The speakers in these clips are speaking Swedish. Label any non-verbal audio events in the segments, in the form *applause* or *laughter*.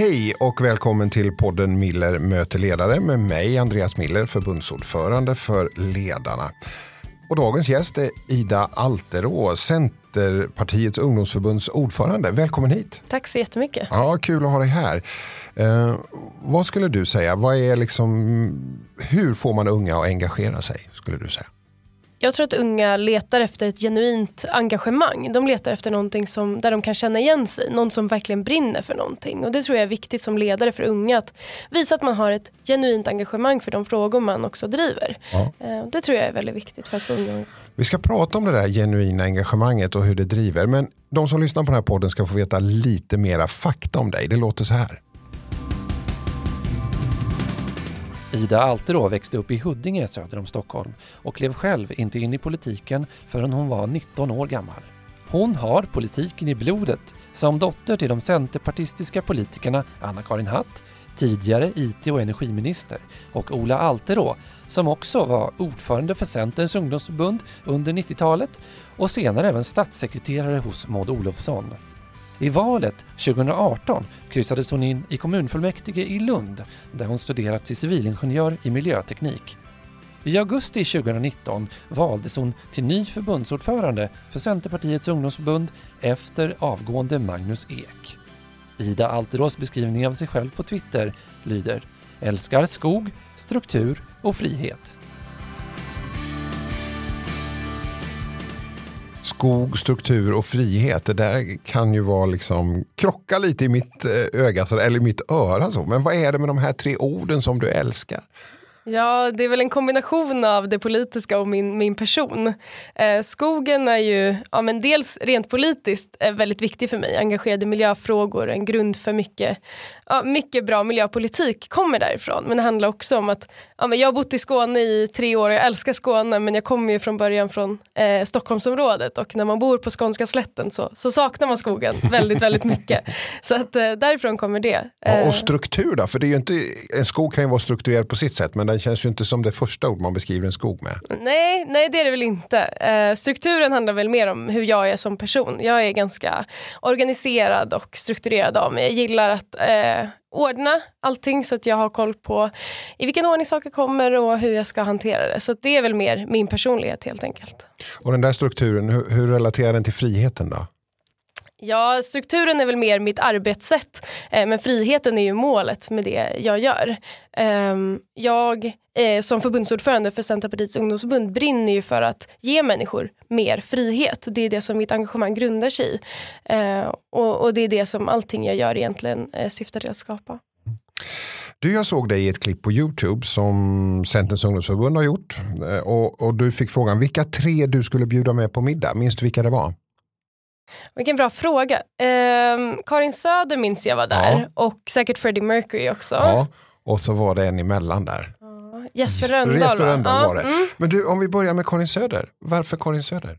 Hej och välkommen till podden Miller möter ledare med mig Andreas Miller, förbundsordförande för Ledarna. Och dagens gäst är Ida Alterå, Centerpartiets ungdomsförbunds ordförande. Välkommen hit. Tack så jättemycket. Ja, kul att ha dig här. Eh, vad skulle du säga, vad är liksom, hur får man unga att engagera sig? skulle du säga? Jag tror att unga letar efter ett genuint engagemang. De letar efter någonting som, där de kan känna igen sig, någon som verkligen brinner för någonting. Och det tror jag är viktigt som ledare för unga, att visa att man har ett genuint engagemang för de frågor man också driver. Ja. Eh, det tror jag är väldigt viktigt för att få unga. Vi ska prata om det där genuina engagemanget och hur det driver. Men de som lyssnar på den här podden ska få veta lite mera fakta om dig. Det låter så här. Ida Alterå växte upp i Huddinge söder om Stockholm och klev själv inte in i politiken förrän hon var 19 år gammal. Hon har politiken i blodet som dotter till de centerpartistiska politikerna Anna-Karin Hatt, tidigare IT och energiminister, och Ola Alterå som också var ordförande för Centerns ungdomsförbund under 90-talet och senare även statssekreterare hos Maud Olofsson. I valet 2018 kryssades hon in i kommunfullmäktige i Lund där hon studerat till civilingenjör i miljöteknik. I augusti 2019 valdes hon till ny förbundsordförande för Centerpartiets ungdomsförbund efter avgående Magnus Ek. Ida Alterås beskrivning av sig själv på Twitter lyder “Älskar skog, struktur och frihet”. Skog, struktur och frihet. Det där kan ju vara liksom krocka lite i mitt eh, öga eller mitt öra. Så. Men vad är det med de här tre orden som du älskar? Ja, det är väl en kombination av det politiska och min, min person. Eh, skogen är ju ja, men dels rent politiskt eh, väldigt viktig för mig, engagerad i miljöfrågor, en grund för mycket, ja, mycket bra miljöpolitik kommer därifrån. Men det handlar också om att ja, men jag har bott i Skåne i tre år och jag älskar Skåne men jag kommer ju från början från eh, Stockholmsområdet och när man bor på skånska slätten så, så saknar man skogen väldigt, väldigt mycket. *laughs* Så att eh, därifrån kommer det. Ja, och eh, struktur då? För det är ju inte, en skog kan ju vara strukturerad på sitt sätt men den känns ju inte som det första ord man beskriver en skog med. Nej, nej det är det väl inte. Eh, strukturen handlar väl mer om hur jag är som person. Jag är ganska organiserad och strukturerad av mig. Jag gillar att eh, ordna allting så att jag har koll på i vilken ordning saker kommer och hur jag ska hantera det. Så det är väl mer min personlighet helt enkelt. Och den där strukturen, hur, hur relaterar den till friheten då? Ja, strukturen är väl mer mitt arbetssätt, eh, men friheten är ju målet med det jag gör. Ehm, jag eh, som förbundsordförande för Centerpartiets ungdomsförbund brinner ju för att ge människor mer frihet. Det är det som mitt engagemang grundar sig i. Eh, och, det är det som allting jag gör egentligen syftar till att skapa. Du, jag såg dig i ett klipp på YouTube som Centerns ungdomsförbund har gjort och, och du fick frågan vilka tre du skulle bjuda med på middag. Minns du vilka det var? Vilken bra fråga. Eh, Karin Söder minns jag var där ja. och säkert Freddie Mercury också. Ja, och så var det en emellan där. Ja. Jesper Rönndahl, Jesper Rönndahl var det. Mm. Men du, om vi börjar med Karin Söder. Varför Karin Söder?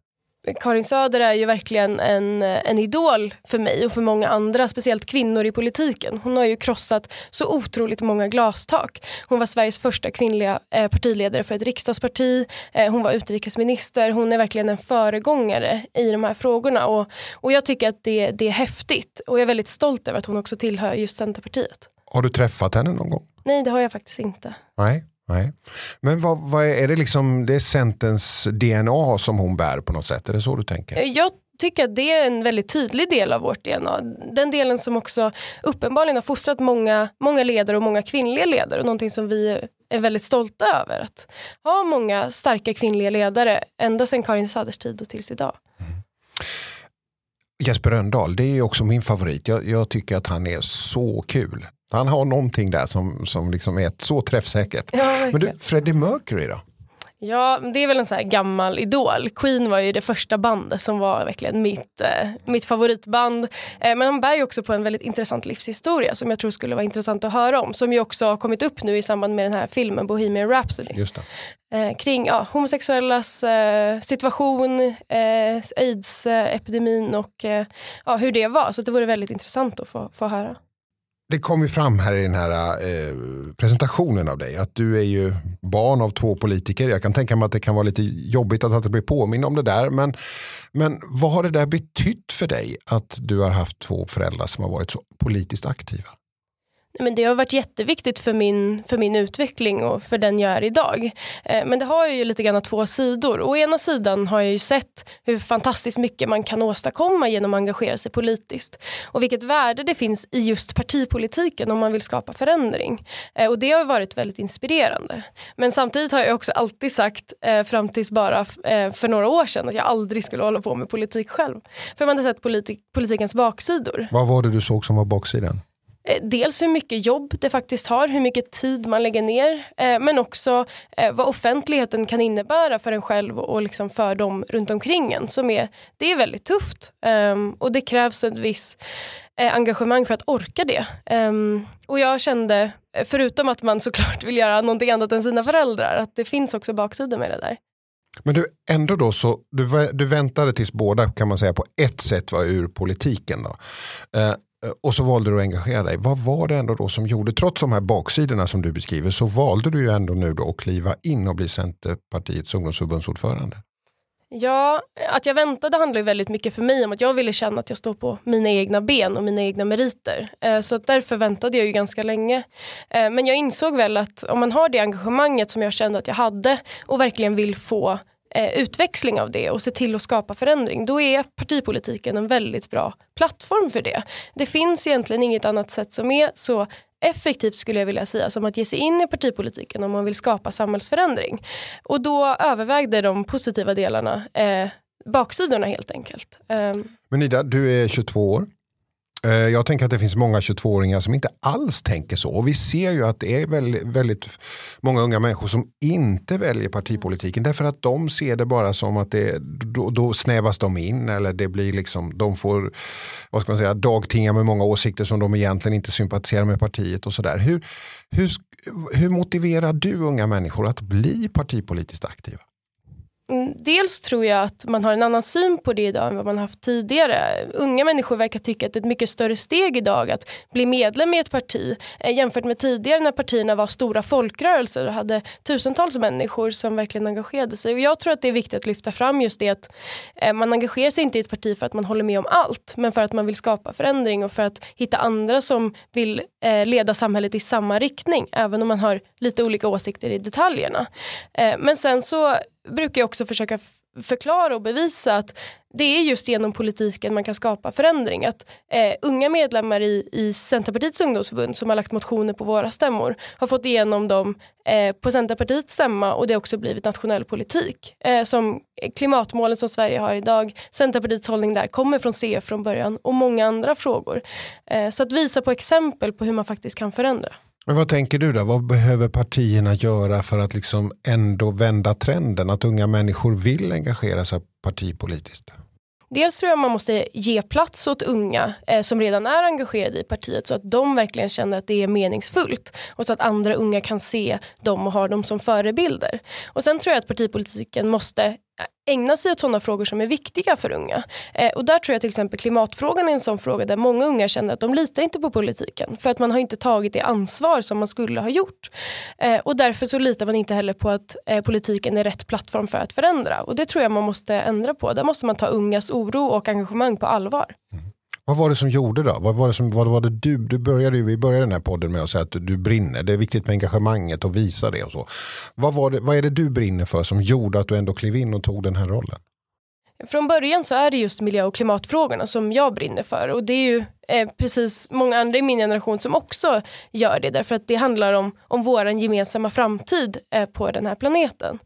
Karin Söder är ju verkligen en, en idol för mig och för många andra, speciellt kvinnor i politiken. Hon har ju krossat så otroligt många glastak. Hon var Sveriges första kvinnliga eh, partiledare för ett riksdagsparti. Eh, hon var utrikesminister. Hon är verkligen en föregångare i de här frågorna och, och jag tycker att det, det är häftigt och jag är väldigt stolt över att hon också tillhör just Centerpartiet. Har du träffat henne någon gång? Nej, det har jag faktiskt inte. Nej. Nej. Men vad, vad är, är, det liksom, det är Centerns DNA som hon bär på något sätt? Är det så du tänker? Jag tycker att det är en väldigt tydlig del av vårt DNA. Den delen som också uppenbarligen har fostrat många, många ledare och många kvinnliga ledare. Och någonting som vi är väldigt stolta över. Att ha många starka kvinnliga ledare ända sedan Karin Söders tid och tills idag. Mm. Jesper Röndahl, det är också min favorit. Jag, jag, tycker att han är så kul. Han har någonting där som, som liksom är så träffsäkert. Ja, Men du, Freddie Mercury då? Ja, det är väl en så här gammal idol. Queen var ju det första bandet som var verkligen mitt, eh, mitt favoritband. Eh, men han bär ju också på en väldigt intressant livshistoria som jag tror skulle vara intressant att höra om. Som ju också har kommit upp nu i samband med den här filmen Bohemian Rhapsody. Just eh, kring ja, homosexuellas eh, situation, eh, aids-epidemin och eh, ja, hur det var. Så det vore väldigt intressant att få, få höra det kom ju fram här i den här eh, presentationen av dig att du är ju barn av två politiker. Jag kan tänka mig att det kan vara lite jobbigt att, att bli påminn om det där. Men, men vad har det där betytt för dig att du har haft två föräldrar som har varit så politiskt aktiva? Men det har varit jätteviktigt för min, för min utveckling och för den jag är idag. Eh, men det har ju lite grann två sidor. Å ena sidan har jag ju sett hur fantastiskt mycket man kan åstadkomma genom att engagera sig politiskt. Och vilket värde det finns i just partipolitiken om man vill skapa förändring. Eh, och det har varit väldigt inspirerande. Men samtidigt har jag också alltid sagt, eh, fram tills bara för några år sedan, att jag aldrig skulle hålla på med politik själv. För man har sett politik, politikens baksidor. Vad var det du såg som var baksidan? Eh, dels hur mycket jobb det faktiskt har, hur mycket tid man lägger ner, eh, men också eh, vad offentligheten kan innebära för en själv och liksom för dem runt omkring en. Som är, det är väldigt tufft ehm, och det krävs ett viss eh, engagemang för att orka det. Ehm, och jag kände, eh, förutom att man såklart *laughs* vill göra någonting annat än sina föräldrar, att det finns också baksidor med det där. Men du, ändå då så, du, du väntade tills båda kan man säga på ett sätt var ur politiken. Då. Eh, Eh, och så valde du att engagera dig. Vad var det ändå då som gjorde, trots de här baksidorna som du beskriver, så valde du ju ändå nu då att kliva in och bli Centerpartiets ungdomsförbundsordförande? Ja, att jag väntade handlar ju väldigt mycket för mig om att jag ville känna att jag står på mina egna ben och mina egna meriter. Eh, så därför väntade jag ju ganska länge. Eh, men jag insåg väl att om man har det engagemanget som jag kände att jag hade och verkligen vill få Eh, utväxling av det och se till att skapa förändring, då är partipolitiken en väldigt bra plattform för det. Det finns egentligen inget annat sätt som är så effektivt skulle jag vilja säga som att ge sig in i partipolitiken om man vill skapa samhällsförändring. Och då övervägde de positiva delarna eh, baksidorna helt enkelt. Eh. Men Ida, du är 22 år. Eh, jag tänker att det finns många 22-åringar som inte alls tänker så. Och vi ser ju att det är väldigt, väldigt, många unga människor som inte väljer partipolitiken därför att de ser det bara som att det, då, då snävas de in eller det blir liksom, de får vad ska man säga, dagtinga med många åsikter som de egentligen inte sympatiserar med partiet och sådär. Hur, hur, hur motiverar du unga människor att bli partipolitiskt aktiva? Mm, dels tror jag att man har en annan syn på det idag än vad man haft tidigare. Unga människor verkar tycka att det är ett mycket större steg idag att bli medlem i ett parti eh, jämfört med tidigare när partierna var stora folkrörelser och hade tusentals människor som verkligen engagerade sig. Och jag tror att det är viktigt att lyfta fram just det att eh, man engagerar sig inte i ett parti för att man håller med om allt men för att man vill skapa förändring och för att hitta andra som vill eh, leda samhället i samma riktning även om man har lite olika åsikter i detaljerna. Men sen så brukar jag också försöka förklara och bevisa att det är just genom politiken man kan skapa förändring. Att eh, unga medlemmar i, i Centerpartiets ungdomsförbund som har lagt motioner på våra stämmor har fått igenom dem eh, på Centerpartiets stämma och det har också blivit nationell politik. Eh, som klimatmålen som Sverige har idag, Centerpartiets hållning där kommer från CF från början och många andra frågor. Eh, så att visa på exempel på hur man faktiskt kan förändra. Men vad tänker du då? Vad behöver partierna göra för att liksom ändå vända trenden? Att unga människor vill engagera sig partipolitiskt? Dels tror jag man måste ge plats åt unga eh, som redan är engagerade i partiet så att de verkligen känner att det är meningsfullt och så att andra unga kan se dem och ha dem som förebilder. Och sen tror jag att partipolitiken måste ägna sig åt sådana frågor som är viktiga för unga. Eh, och där tror jag till exempel klimatfrågan är en sån fråga där många unga känner att de litar inte på politiken för att man har inte tagit det ansvar som man skulle ha gjort. Eh, och därför så litar man inte heller på att eh, politiken är rätt plattform för att förändra och det tror jag man måste ändra på. Där måste man ta ungas oro och engagemang på allvar. Mm. Vad var det som gjorde då? Vad var det, som, vad var det du, du började ju, vi började den här podden med att säga att du brinner. Det är viktigt med engagemanget och visa det och så. Vad, var det, vad är det du brinner för som gjorde att du ändå klev in och tog den här rollen? Från början så är det just miljö och klimatfrågorna som jag brinner för och det är ju eh, precis många andra i min generation som också gör det därför att det handlar om, om vår gemensamma framtid eh, på den här planeten.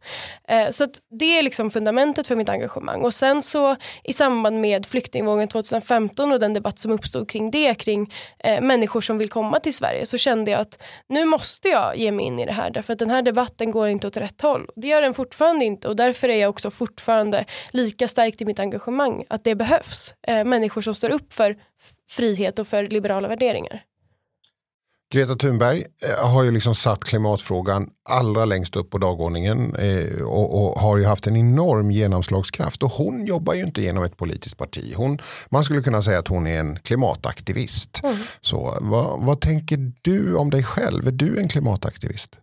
Eh, så det är liksom fundamentet för mitt engagemang och sen så i samband med flyktingvågen 2015 och den debatt som uppstod kring det kring eh, människor som vill komma till Sverige så kände jag att nu måste jag ge mig in i det här därför att den här debatten går inte åt rätt håll. Det gör den fortfarande inte och därför är jag också fortfarande lika starkt i mitt engagemang att det behövs eh, människor som står upp för frihet och för liberala värderingar. Greta Thunberg eh, har ju liksom satt klimatfrågan allra längst upp på dagordningen eh, och, och, har ju haft en enorm genomslagskraft. Och hon jobbar ju inte genom ett politiskt parti. Hon, man skulle kunna säga att hon är en klimataktivist. Mm. Så, vad, vad tänker du om dig själv? Är du en klimataktivist?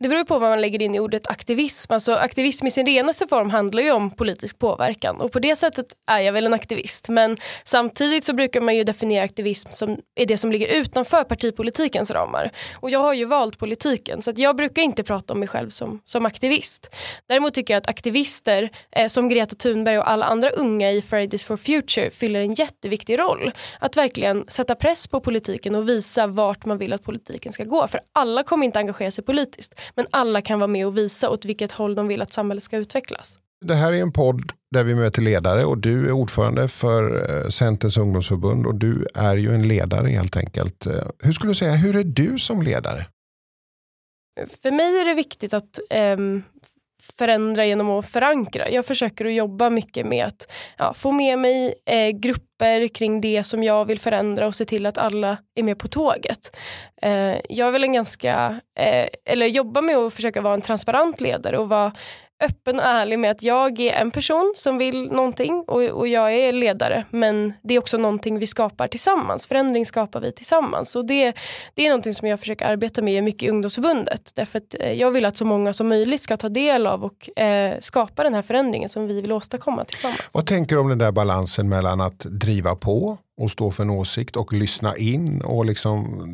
Det beror på vad man lägger in i ordet aktivism. Alltså aktivism i sin renaste form handlar ju om politisk påverkan och på det sättet är jag väl en aktivist. Men samtidigt så brukar man ju definiera aktivism som är det som ligger utanför partipolitikens ramar. Och jag har ju valt politiken så att jag brukar inte prata om mig själv som, som aktivist. Däremot tycker jag att aktivister eh, som Greta Thunberg och alla andra unga i Fridays for Future fyller en jätteviktig roll. Att verkligen sätta press på politiken och visa vart man vill att politiken ska gå. För alla kommer inte engagera sig politiskt men alla kan vara med och visa åt vilket håll de vill att samhället ska utvecklas. Det här är en podd där vi möter ledare och du är ordförande för eh, Centerns ungdomsförbund och du är ju en ledare helt enkelt. Eh, hur skulle du säga, hur är du som ledare? För mig är det viktigt att eh, förändra genom att förankra. Jag försöker att jobba mycket med att ja, få med mig eh, grupper kring det som jag vill förändra och se till att alla är med på tåget. Eh, jag vill en ganska, eh, eller jobba med att försöka vara en transparent ledare och vara öppen och ärlig med att jag är en person som vill någonting och, och jag är ledare men det är också någonting vi skapar tillsammans. Förändring skapar vi tillsammans och det, det är någonting som jag försöker arbeta med mycket i ungdomsförbundet därför att eh, jag vill att så många som möjligt ska ta del av och eh, skapa den här förändringen som vi vill åstadkomma tillsammans. Vad tänker du om den där balansen mellan att driva på och stå för en åsikt och lyssna in och liksom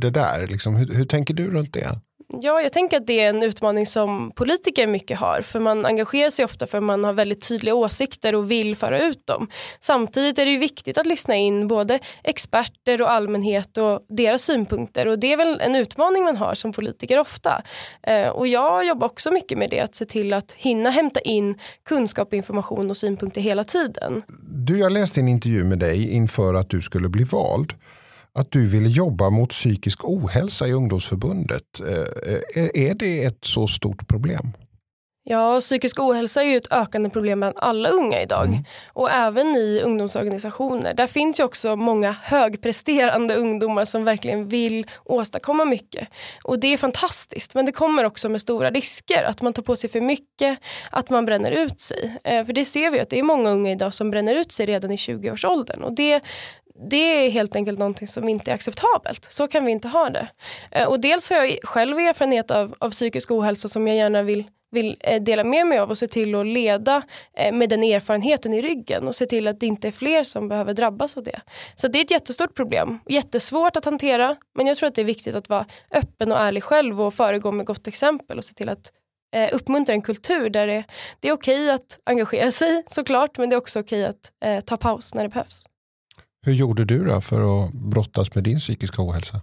det där, liksom, hur, hur tänker du runt det? Ja, jag tänker att det är en utmaning som politiker mycket har för man engagerar sig ofta för man har väldigt tydliga åsikter och vill föra ut dem. Samtidigt är det ju viktigt att lyssna in både experter och allmänhet och deras synpunkter och det är väl en utmaning man har som politiker ofta. Eh, och jag jobbar också mycket med det, att se till att hinna hämta in kunskap, information och synpunkter hela tiden. Du, jag läste en intervju med dig inför att du skulle bli vald att du vill jobba mot psykisk ohälsa i ungdomsförbundet. Eh, är det ett så stort problem? Ja, psykisk ohälsa är ju ett ökande problem bland alla unga idag mm. och även i ungdomsorganisationer. Där finns ju också många högpresterande ungdomar som verkligen vill åstadkomma mycket och det är fantastiskt. Men det kommer också med stora risker att man tar på sig för mycket, att man bränner ut sig. Eh, för det ser vi att det är många unga idag som bränner ut sig redan i 20-årsåldern och det det är helt enkelt någonting som inte är acceptabelt. Så kan vi inte ha det. Eh, och dels har jag själv erfarenhet av, av psykisk ohälsa som jag gärna vill vill eh, dela med mig av och se till att leda eh, med den erfarenheten i ryggen och se till att det inte är fler som behöver drabbas av det. Så det är ett jättestort problem, jättesvårt att hantera men jag tror att det är viktigt att vara öppen och ärlig själv och föregå med gott exempel och se till att uppmuntra en kultur där det, det är okej att engagera sig såklart men det är också okej att eh, ta paus när det behövs. Hur gjorde du då för att brottas med din psykiska ohälsa?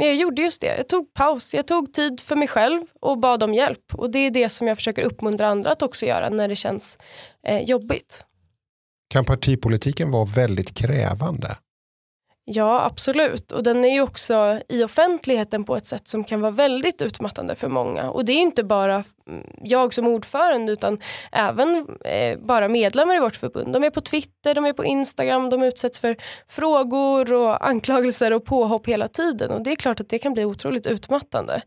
Jag gjorde just det. Jag tog paus. Jag tog tid för mig själv och bad om hjälp. Och det är det som jag försöker uppmuntra andra att också göra när det känns eh, jobbigt. Kan partipolitiken vara väldigt krävande? Ja, absolut. Och den är ju också i offentligheten på ett sätt som kan vara väldigt utmattande för många. Och det är inte bara mm, jag som ordförande utan även eh, bara medlemmar i vårt förbund. De är på Twitter, de är på Instagram, de utsätts för frågor och *laughs* anklagelser och påhopp hela tiden. Och det är klart att det kan bli otroligt utmattande.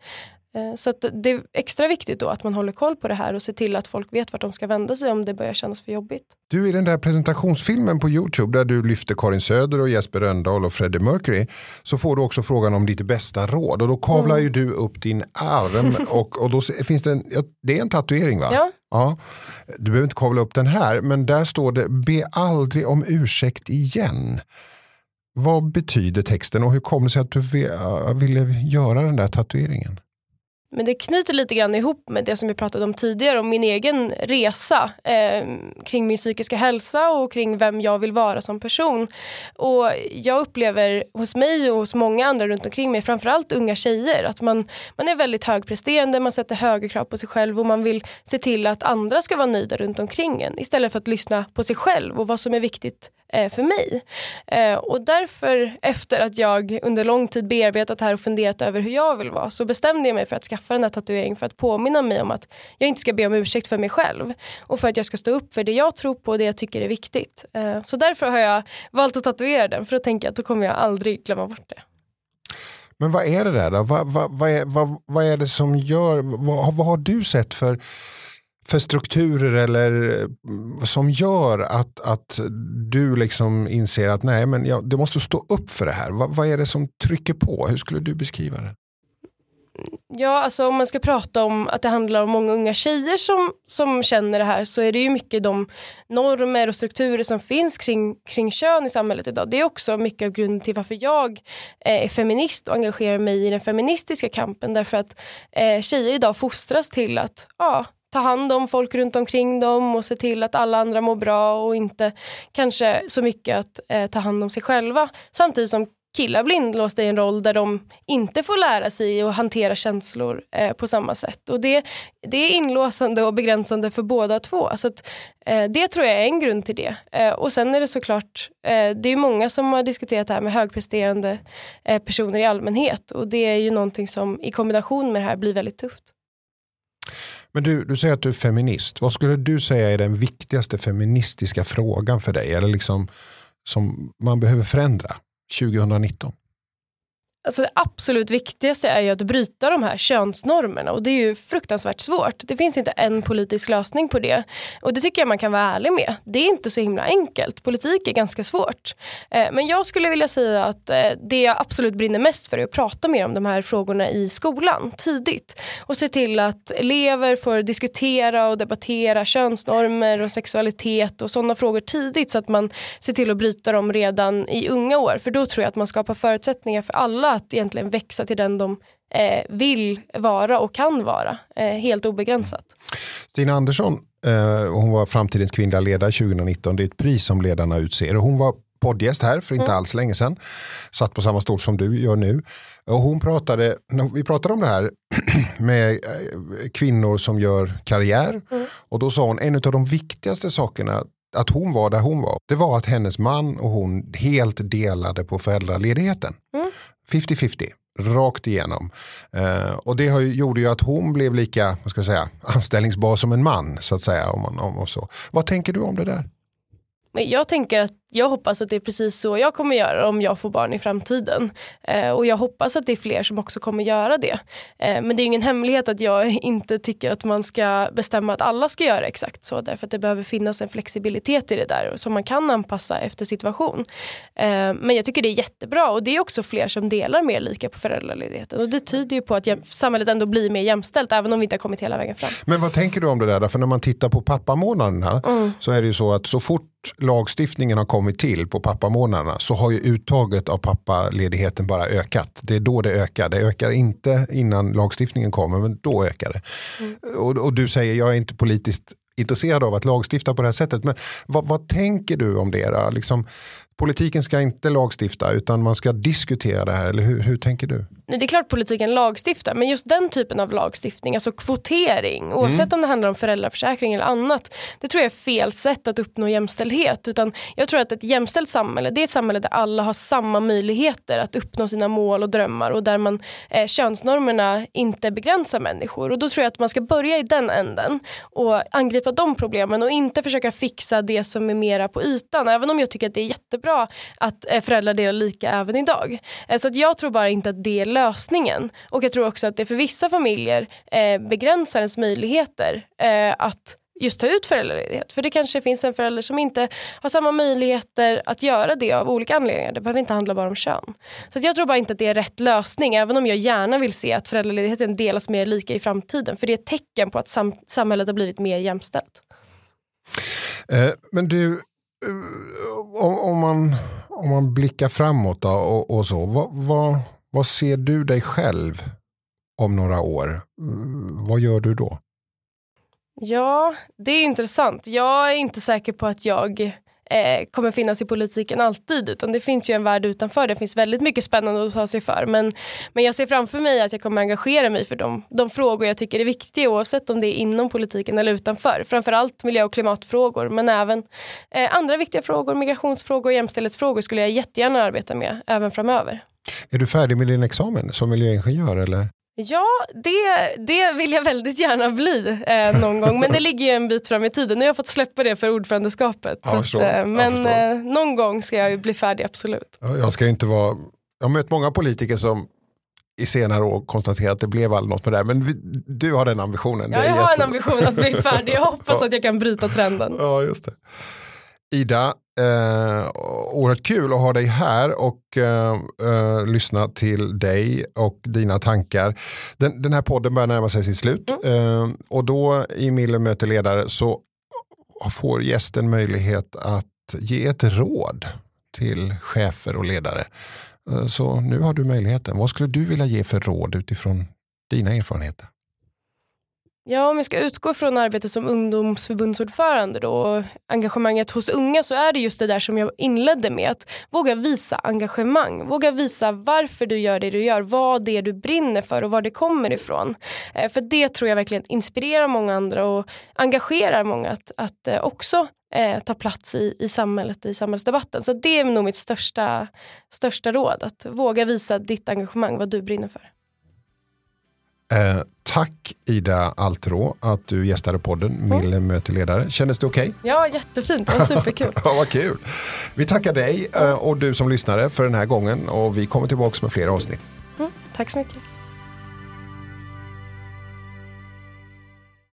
Eh, så det är extra viktigt då att man håller koll på det här och ser till att folk vet vart de ska vända sig om det börjar kännas för jobbigt. Du i den där presentationsfilmen på YouTube där du lyfter Karin Söder och Jesper Rönndahl och Freddie Mercury så får du också frågan om ditt bästa råd och då kavlar mm. ju du upp din arm *laughs* och, och då finns det en, det är en tatuering va? Ja. ja. Du behöver inte kavla upp den här men där står det be aldrig om ursäkt igen. Vad betyder texten och hur kommer det sig att du ville göra den där tatueringen? Men det knyter lite grann ihop med det som vi pratade om tidigare om min egen resa eh, kring min psykiska hälsa och kring vem jag vill vara som person. Och jag upplever hos mig och hos många andra runt omkring mig, framförallt unga tjejer, att man, man är väldigt högpresterande, man sätter högre krav på sig själv och man vill se till att andra ska vara nöjda runt omkring en istället för att lyssna på sig själv och vad som är viktigt Eh, för mig. Eh, och därför, efter att jag under lång tid bearbetat det här och funderat över hur jag vill vara, så bestämde jag mig för att skaffa den här tatueringen för att påminna mig om att jag inte ska be om ursäkt för mig själv och för att jag ska stå upp för det jag tror på och det jag tycker är viktigt. Eh, så därför har jag valt att tatuera den för att tänka att då kommer jag aldrig glömma bort det. Men vad är det där då? Vad, vad, vad, är, vad, vad är det som gör, vad, vad har du sett för för strukturer eller eh, som gör att, att du liksom inser att nej men jag, du måste stå upp för det här? Va, vad är det som trycker på? Hur skulle du beskriva det? Ja, alltså om man ska prata om att det handlar om många unga tjejer som, som känner det här så är det ju mycket de normer och strukturer som finns kring, kring kön i samhället idag. Det är också mycket av grunden till varför jag eh, är feminist och engagerar mig i den feministiska kampen därför att eh, tjejer idag fostras till att ja, ta hand om folk runt omkring dem och se till att alla andra mår bra och inte kanske så mycket att eh, ta hand om sig själva. Samtidigt som killar blir inlåsta i en roll där de inte får lära sig att hantera känslor eh, på samma sätt. Och det, det är inlåsande och begränsande för båda två. Så att, eh, det tror jag är en grund till det. Eh, och sen är det såklart, eh, det är många som har diskuterat det här med högpresterande eh, personer i allmänhet och det är ju någonting som i kombination med det här blir väldigt tufft. Men du, du säger att du är feminist. Vad skulle du säga är den viktigaste feministiska frågan för dig? Eller liksom som man behöver förändra 2019? Alltså det absolut viktigaste är ju att bryta de här könsnormerna och det är ju fruktansvärt svårt. Det finns inte en politisk lösning på det och det tycker jag man kan vara ärlig med. Det är inte så himla enkelt. Politik är ganska svårt. Eh, men jag skulle vilja säga att eh, det jag absolut brinner mest för är att prata mer om de här frågorna i skolan tidigt och se till att elever får diskutera och debattera könsnormer och sexualitet och sådana frågor tidigt så att man ser till att bryta dem redan i unga år för då tror jag att man skapar förutsättningar för alla att egentligen växa till den de eh, vill vara och kan vara, eh, helt obegränsat. Stina Andersson, eh, hon var framtidens kvinnliga ledare 2019. Det är ett pris som ledarna utser. Hon var poddgäst här för inte mm. alls länge sedan. Satt på samma stol som du gör nu. Och hon pratade, vi pratade om det här *clears throat* med eh, kvinnor som gör karriär. Mm. Och då sa hon en av de viktigaste sakerna att hon var där hon var, det var att hennes man och hon helt delade på föräldraledigheten. Mm. 50-50 rakt igenom. Eh, och det har ju, gjorde ju att hon blev lika vad ska jag säga, anställningsbar som en man. så att säga. Om man, om och så. Vad tänker du om det där? Jag tänker att jag hoppas att det är precis så jag kommer göra om jag får barn i framtiden. Eh, och jag hoppas att det är fler som också kommer göra det. Eh, men det är ingen hemlighet att jag *laughs* inte tycker att man ska bestämma att alla ska göra exakt så. Därför att det behöver finnas en flexibilitet i det där som man kan anpassa efter situation. Eh, men jag tycker det är jättebra och det är också fler som delar mer lika på föräldraledigheten. Och det tyder ju på att samhället ändå blir mer jämställt även om vi inte har kommit hela vägen fram. Men vad tänker du om det där? För när man tittar på pappamånaderna mm. så är det ju så att så fort lagstiftningen har kommit till på pappamånaderna så har ju uttaget av pappaledigheten bara ökat. Det är då det ökar. Det ökar inte innan lagstiftningen kommer men då ökar det. Mm. Och, och, du säger jag är inte politiskt intresserad av att lagstifta på det här sättet. Men vad, vad tänker du om det? Liksom, politiken ska inte lagstifta utan man ska diskutera det här. Eller hur, hur tänker du? Nej, det är klart politiken lagstiftar men just den typen av lagstiftning, alltså kvotering oavsett mm. om det handlar om föräldraförsäkring eller annat. Det tror jag är fel sätt att uppnå jämställdhet. Utan jag tror att ett jämställt samhälle det är ett samhälle där alla har samma möjligheter att uppnå sina mål och drömmar och där man eh, könsnormerna inte begränsar människor. Och då tror jag att man ska börja i den änden och angripa de problemen och inte försöka fixa det som är mera på ytan. Även om jag tycker att det är jättebra att eh, föräldrar delar lika även idag. Eh, så att jag tror bara inte att det är lösningen. Och jag tror också att det för vissa familjer eh, begränsar ens möjligheter att just ta ut föräldraledighet. För det kanske finns en förälder som inte har samma möjligheter att göra det av olika anledningar. Det behöver inte handla bara om kön. Så jag tror bara inte att det är rätt lösning även om jag gärna vill se att föräldraledigheten delas mer lika i framtiden. För det är ett tecken på att sam samhället har blivit mer jämställt. Eh, men du, om, om, man, om man blickar framåt då, och, och så, vad, vad, vad ser du dig själv om några år? Mm, vad gör du då? Ja, det är intressant. Jag är inte säker på att jag eh, kommer finnas i politiken alltid utan det finns ju en värld utanför. Det finns väldigt mycket spännande att ta sig för men, men jag ser framför mig att jag kommer engagera mig för de, de frågor jag tycker är viktiga oavsett om det är inom politiken eller utanför. Framförallt miljö och klimatfrågor men även eh, andra viktiga frågor, migrationsfrågor och jämställdhetsfrågor skulle jag jättegärna arbeta med även framöver. Är du färdig med din examen som miljöingenjör eller? Ja, det, det vill jag väldigt gärna bli eh, någon gång. Men det *laughs* ligger ju en bit fram i tiden. Nu har jag fått släppa det för ordförandeskapet. Ja, att, eh, men eh, någon gång ska jag bli färdig, absolut. Jag ska inte vara... Jag har mött många politiker som i senare år konstaterat att det blev aldrig något med det här. Men vi, du har den ambitionen. Ja, jag har en ambition att bli färdig. Jag *laughs* hoppas att jag kan bryta trenden. Ja, just det. Ida, eh, oerhört kul att ha dig här och eh, eh, lyssna till dig och dina tankar. Den, den här podden börjar närma sig sitt slut Mm. eh, och då i Miller möter ledare så får gästen möjlighet att ge ett råd till chefer och ledare. Eh, Så nu har du möjligheten. Vad skulle du vilja ge för råd utifrån dina erfarenheter? Ja, om vi ska utgå från arbetet som ungdomsförbundsordförande då, och engagemanget hos unga så är det just det där som jag inledde med. Att våga visa engagemang, våga visa varför du gör det du gör, vad det är du brinner för och var det kommer ifrån. Eh, för det tror jag verkligen inspirerar många andra och engagerar många att, att eh, också eh, ta plats i, i samhället och i samhällsdebatten. Så det är nog mitt största, största råd, att våga visa ditt engagemang, vad du brinner för. Eh, tack Ida Alterå att du gästade podden Mille möter ledare. Kändes det okej? Ja, jättefint, det var superkul. *laughs* Ja, vad kul. Vi tackar dig eh, och du som lyssnare för den här gången och vi kommer tillbaka med fler avsnitt. Mm, tack så mycket.